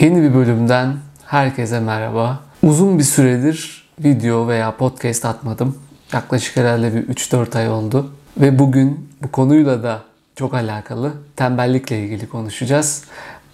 Yeni bir bölümden herkese merhaba. Uzun bir süredir video veya podcast atmadım. Yaklaşık herhalde bir 3-4 ay oldu. Ve bugün bu konuyla da çok alakalı tembellikle ilgili konuşacağız.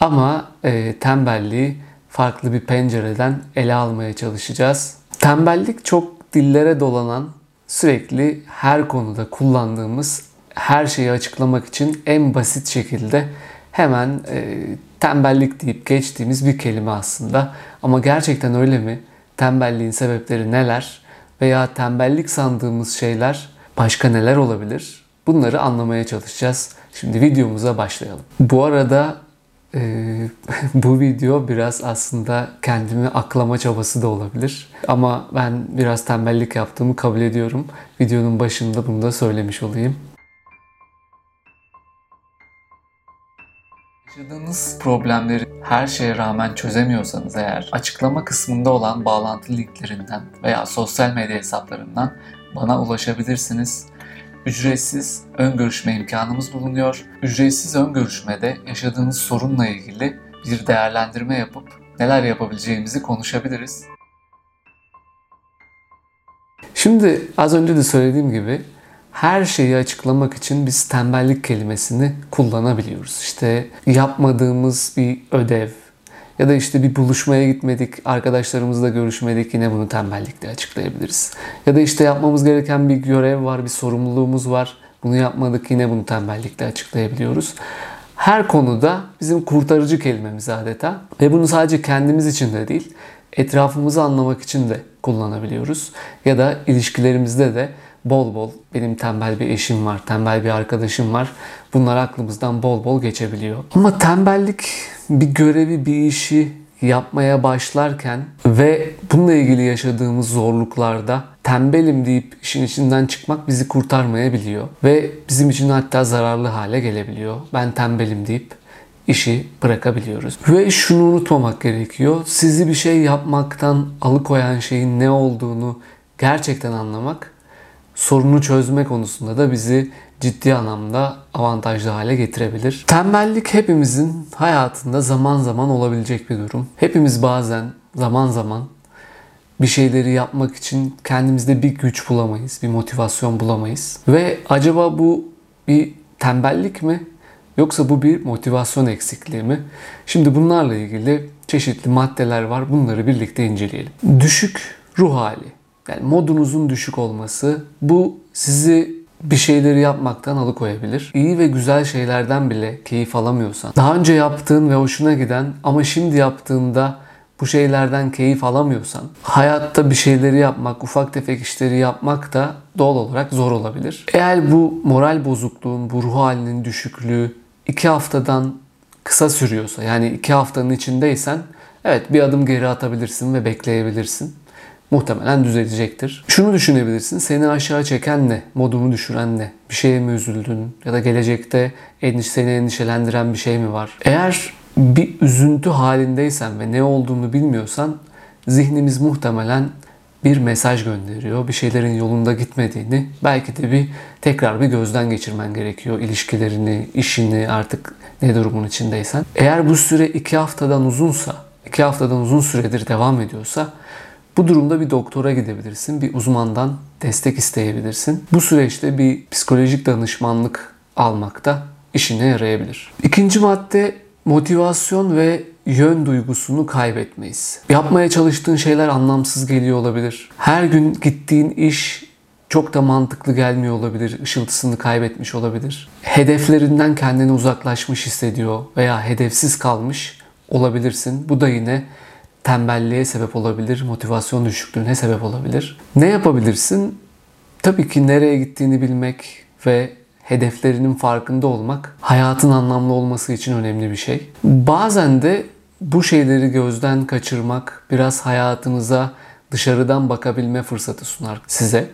Ama e, tembelliği farklı bir pencereden ele almaya çalışacağız. Tembellik çok dillere dolanan, sürekli her konuda kullandığımız her şeyi açıklamak için en basit şekilde hemen e, tembellik deyip geçtiğimiz bir kelime aslında. Ama gerçekten öyle mi? Tembelliğin sebepleri neler? Veya tembellik sandığımız şeyler başka neler olabilir? Bunları anlamaya çalışacağız. Şimdi videomuza başlayalım. Bu arada e, bu video biraz aslında kendimi aklama çabası da olabilir. Ama ben biraz tembellik yaptığımı kabul ediyorum. Videonun başında bunu da söylemiş olayım. Yaşadığınız problemleri her şeye rağmen çözemiyorsanız eğer açıklama kısmında olan bağlantı linklerinden veya sosyal medya hesaplarından bana ulaşabilirsiniz. Ücretsiz ön görüşme imkanımız bulunuyor. Ücretsiz ön görüşmede yaşadığınız sorunla ilgili bir değerlendirme yapıp neler yapabileceğimizi konuşabiliriz. Şimdi az önce de söylediğim gibi her şeyi açıklamak için biz tembellik kelimesini kullanabiliyoruz. İşte yapmadığımız bir ödev ya da işte bir buluşmaya gitmedik, arkadaşlarımızla görüşmedik yine bunu tembellikle açıklayabiliriz. Ya da işte yapmamız gereken bir görev var, bir sorumluluğumuz var. Bunu yapmadık yine bunu tembellikle açıklayabiliyoruz. Her konuda bizim kurtarıcı kelimemiz adeta. Ve bunu sadece kendimiz için de değil, etrafımızı anlamak için de kullanabiliyoruz. Ya da ilişkilerimizde de bol bol benim tembel bir eşim var, tembel bir arkadaşım var. Bunlar aklımızdan bol bol geçebiliyor. Ama tembellik bir görevi, bir işi yapmaya başlarken ve bununla ilgili yaşadığımız zorluklarda tembelim deyip işin içinden çıkmak bizi kurtarmayabiliyor. Ve bizim için hatta zararlı hale gelebiliyor. Ben tembelim deyip işi bırakabiliyoruz. Ve şunu unutmamak gerekiyor. Sizi bir şey yapmaktan alıkoyan şeyin ne olduğunu gerçekten anlamak sorunu çözme konusunda da bizi ciddi anlamda avantajlı hale getirebilir. Tembellik hepimizin hayatında zaman zaman olabilecek bir durum. Hepimiz bazen zaman zaman bir şeyleri yapmak için kendimizde bir güç bulamayız, bir motivasyon bulamayız. Ve acaba bu bir tembellik mi yoksa bu bir motivasyon eksikliği mi? Şimdi bunlarla ilgili çeşitli maddeler var. Bunları birlikte inceleyelim. Düşük ruh hali. Yani modunuzun düşük olması bu sizi bir şeyleri yapmaktan alıkoyabilir. İyi ve güzel şeylerden bile keyif alamıyorsan, daha önce yaptığın ve hoşuna giden ama şimdi yaptığında bu şeylerden keyif alamıyorsan, hayatta bir şeyleri yapmak, ufak tefek işleri yapmak da doğal olarak zor olabilir. Eğer bu moral bozukluğun, bu ruh halinin düşüklüğü iki haftadan kısa sürüyorsa, yani iki haftanın içindeysen, evet bir adım geri atabilirsin ve bekleyebilirsin muhtemelen düzelecektir. Şunu düşünebilirsin. Seni aşağı çeken ne? Modumu düşüren ne? Bir şeye mi üzüldün? Ya da gelecekte endiş, seni endişelendiren bir şey mi var? Eğer bir üzüntü halindeysen ve ne olduğunu bilmiyorsan zihnimiz muhtemelen bir mesaj gönderiyor. Bir şeylerin yolunda gitmediğini, belki de bir tekrar bir gözden geçirmen gerekiyor. İlişkilerini, işini artık ne durumun içindeysen. Eğer bu süre iki haftadan uzunsa, iki haftadan uzun süredir devam ediyorsa bu durumda bir doktora gidebilirsin, bir uzmandan destek isteyebilirsin. Bu süreçte bir psikolojik danışmanlık almakta işine yarayabilir. İkinci madde motivasyon ve yön duygusunu kaybetmeyiz. Yapmaya çalıştığın şeyler anlamsız geliyor olabilir. Her gün gittiğin iş çok da mantıklı gelmiyor olabilir. Işıltısını kaybetmiş olabilir. Hedeflerinden kendini uzaklaşmış hissediyor veya hedefsiz kalmış olabilirsin. Bu da yine tembelliğe sebep olabilir, motivasyon düşüklüğüne sebep olabilir. Ne yapabilirsin? Tabii ki nereye gittiğini bilmek ve hedeflerinin farkında olmak hayatın anlamlı olması için önemli bir şey. Bazen de bu şeyleri gözden kaçırmak biraz hayatınıza dışarıdan bakabilme fırsatı sunar size.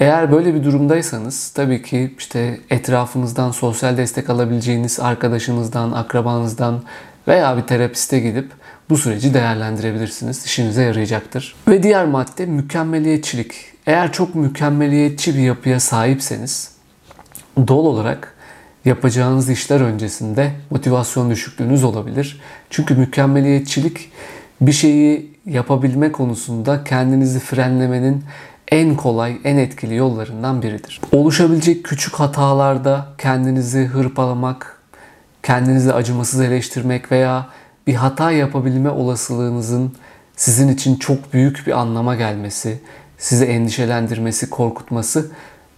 Eğer böyle bir durumdaysanız tabii ki işte etrafınızdan sosyal destek alabileceğiniz arkadaşınızdan, akrabanızdan veya bir terapiste gidip bu süreci değerlendirebilirsiniz. İşinize yarayacaktır. Ve diğer madde mükemmeliyetçilik. Eğer çok mükemmeliyetçi bir yapıya sahipseniz doğal olarak yapacağınız işler öncesinde motivasyon düşüklüğünüz olabilir. Çünkü mükemmeliyetçilik bir şeyi yapabilme konusunda kendinizi frenlemenin en kolay, en etkili yollarından biridir. Oluşabilecek küçük hatalarda kendinizi hırpalamak, kendinizi acımasız eleştirmek veya bir hata yapabilme olasılığınızın sizin için çok büyük bir anlama gelmesi, sizi endişelendirmesi, korkutması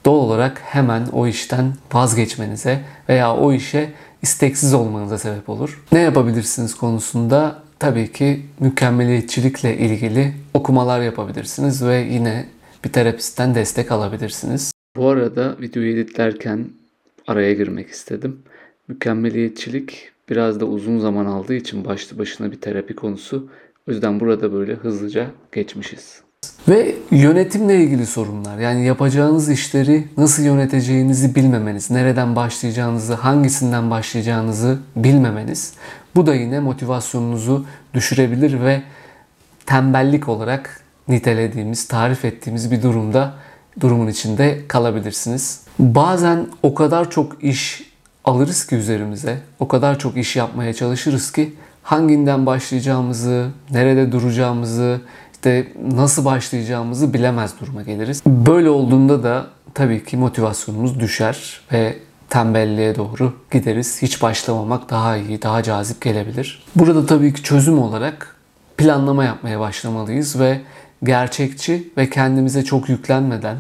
doğal olarak hemen o işten vazgeçmenize veya o işe isteksiz olmanıza sebep olur. Ne yapabilirsiniz konusunda tabii ki mükemmeliyetçilikle ilgili okumalar yapabilirsiniz ve yine bir terapistten destek alabilirsiniz. Bu arada videoyu editlerken araya girmek istedim. Mükemmeliyetçilik biraz da uzun zaman aldığı için başlı başına bir terapi konusu. O yüzden burada böyle hızlıca geçmişiz. Ve yönetimle ilgili sorunlar. Yani yapacağınız işleri nasıl yöneteceğinizi bilmemeniz, nereden başlayacağınızı, hangisinden başlayacağınızı bilmemeniz. Bu da yine motivasyonunuzu düşürebilir ve tembellik olarak nitelediğimiz, tarif ettiğimiz bir durumda durumun içinde kalabilirsiniz. Bazen o kadar çok iş alırız ki üzerimize, o kadar çok iş yapmaya çalışırız ki hanginden başlayacağımızı, nerede duracağımızı, işte nasıl başlayacağımızı bilemez duruma geliriz. Böyle olduğunda da tabii ki motivasyonumuz düşer ve tembelliğe doğru gideriz. Hiç başlamamak daha iyi, daha cazip gelebilir. Burada tabii ki çözüm olarak planlama yapmaya başlamalıyız ve gerçekçi ve kendimize çok yüklenmeden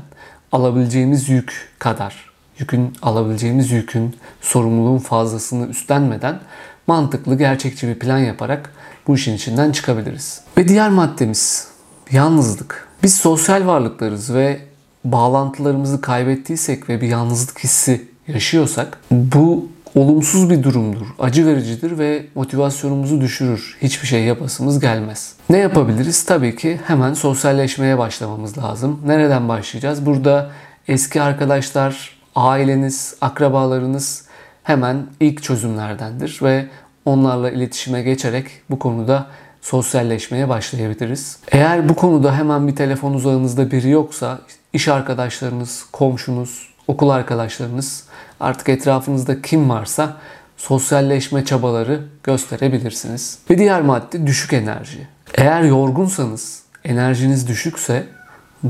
alabileceğimiz yük kadar, yükün alabileceğimiz yükün sorumluluğun fazlasını üstlenmeden mantıklı, gerçekçi bir plan yaparak bu işin içinden çıkabiliriz. Ve diğer maddemiz yalnızlık. Biz sosyal varlıklarız ve bağlantılarımızı kaybettiysek ve bir yalnızlık hissi yaşıyorsak bu olumsuz bir durumdur, acı vericidir ve motivasyonumuzu düşürür. Hiçbir şey yapasımız gelmez. Ne yapabiliriz? Tabii ki hemen sosyalleşmeye başlamamız lazım. Nereden başlayacağız? Burada eski arkadaşlar, aileniz, akrabalarınız hemen ilk çözümlerdendir ve onlarla iletişime geçerek bu konuda sosyalleşmeye başlayabiliriz. Eğer bu konuda hemen bir telefon uzağınızda biri yoksa iş arkadaşlarınız, komşunuz, okul arkadaşlarınız artık etrafınızda kim varsa sosyalleşme çabaları gösterebilirsiniz. Bir diğer madde düşük enerji. Eğer yorgunsanız, enerjiniz düşükse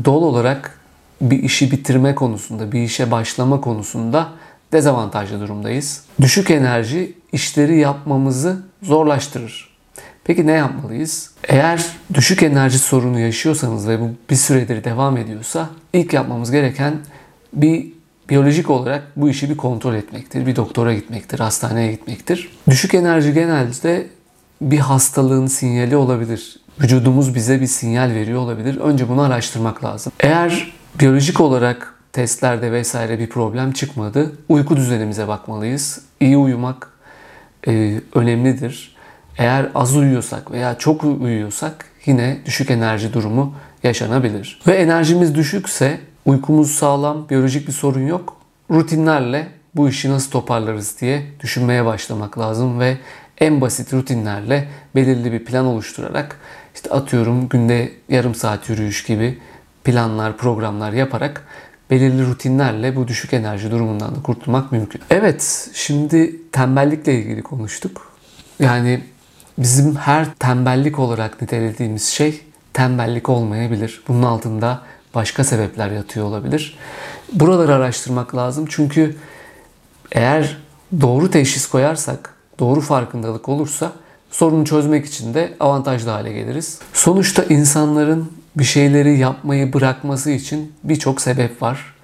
doğal olarak bir işi bitirme konusunda, bir işe başlama konusunda dezavantajlı durumdayız. Düşük enerji işleri yapmamızı zorlaştırır. Peki ne yapmalıyız? Eğer düşük enerji sorunu yaşıyorsanız ve bu bir süredir devam ediyorsa ilk yapmamız gereken bir biyolojik olarak bu işi bir kontrol etmektir. Bir doktora gitmektir, hastaneye gitmektir. Düşük enerji genelde bir hastalığın sinyali olabilir. Vücudumuz bize bir sinyal veriyor olabilir. Önce bunu araştırmak lazım. Eğer biyolojik olarak testlerde vesaire bir problem çıkmadı. Uyku düzenimize bakmalıyız. İyi uyumak e, önemlidir. Eğer az uyuyorsak veya çok uyuyorsak yine düşük enerji durumu yaşanabilir. Ve enerjimiz düşükse uykumuz sağlam, biyolojik bir sorun yok. Rutinlerle bu işi nasıl toparlarız diye düşünmeye başlamak lazım ve en basit rutinlerle belirli bir plan oluşturarak işte atıyorum günde yarım saat yürüyüş gibi planlar, programlar yaparak belirli rutinlerle bu düşük enerji durumundan da kurtulmak mümkün. Evet, şimdi tembellikle ilgili konuştuk. Yani bizim her tembellik olarak nitelediğimiz şey tembellik olmayabilir. Bunun altında başka sebepler yatıyor olabilir. Buraları araştırmak lazım çünkü eğer doğru teşhis koyarsak, doğru farkındalık olursa sorunu çözmek için de avantajlı hale geliriz. Sonuçta insanların bir şeyleri yapmayı bırakması için birçok sebep var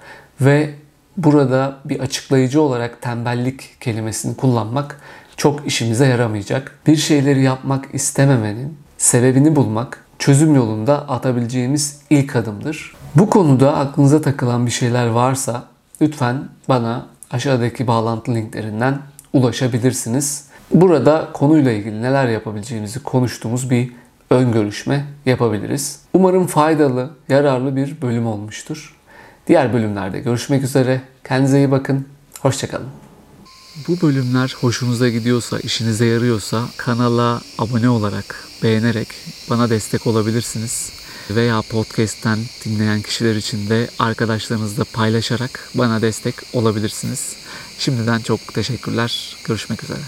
ve burada bir açıklayıcı olarak tembellik kelimesini kullanmak çok işimize yaramayacak. Bir şeyleri yapmak istememenin sebebini bulmak çözüm yolunda atabileceğimiz ilk adımdır. Bu konuda aklınıza takılan bir şeyler varsa lütfen bana aşağıdaki bağlantı linklerinden ulaşabilirsiniz. Burada konuyla ilgili neler yapabileceğimizi konuştuğumuz bir ön görüşme yapabiliriz. Umarım faydalı, yararlı bir bölüm olmuştur. Diğer bölümlerde görüşmek üzere. Kendinize iyi bakın. Hoşçakalın. Bu bölümler hoşunuza gidiyorsa, işinize yarıyorsa kanala abone olarak, beğenerek bana destek olabilirsiniz. veya podcast'ten dinleyen kişiler için de arkadaşlarınızla paylaşarak bana destek olabilirsiniz. Şimdiden çok teşekkürler. Görüşmek üzere.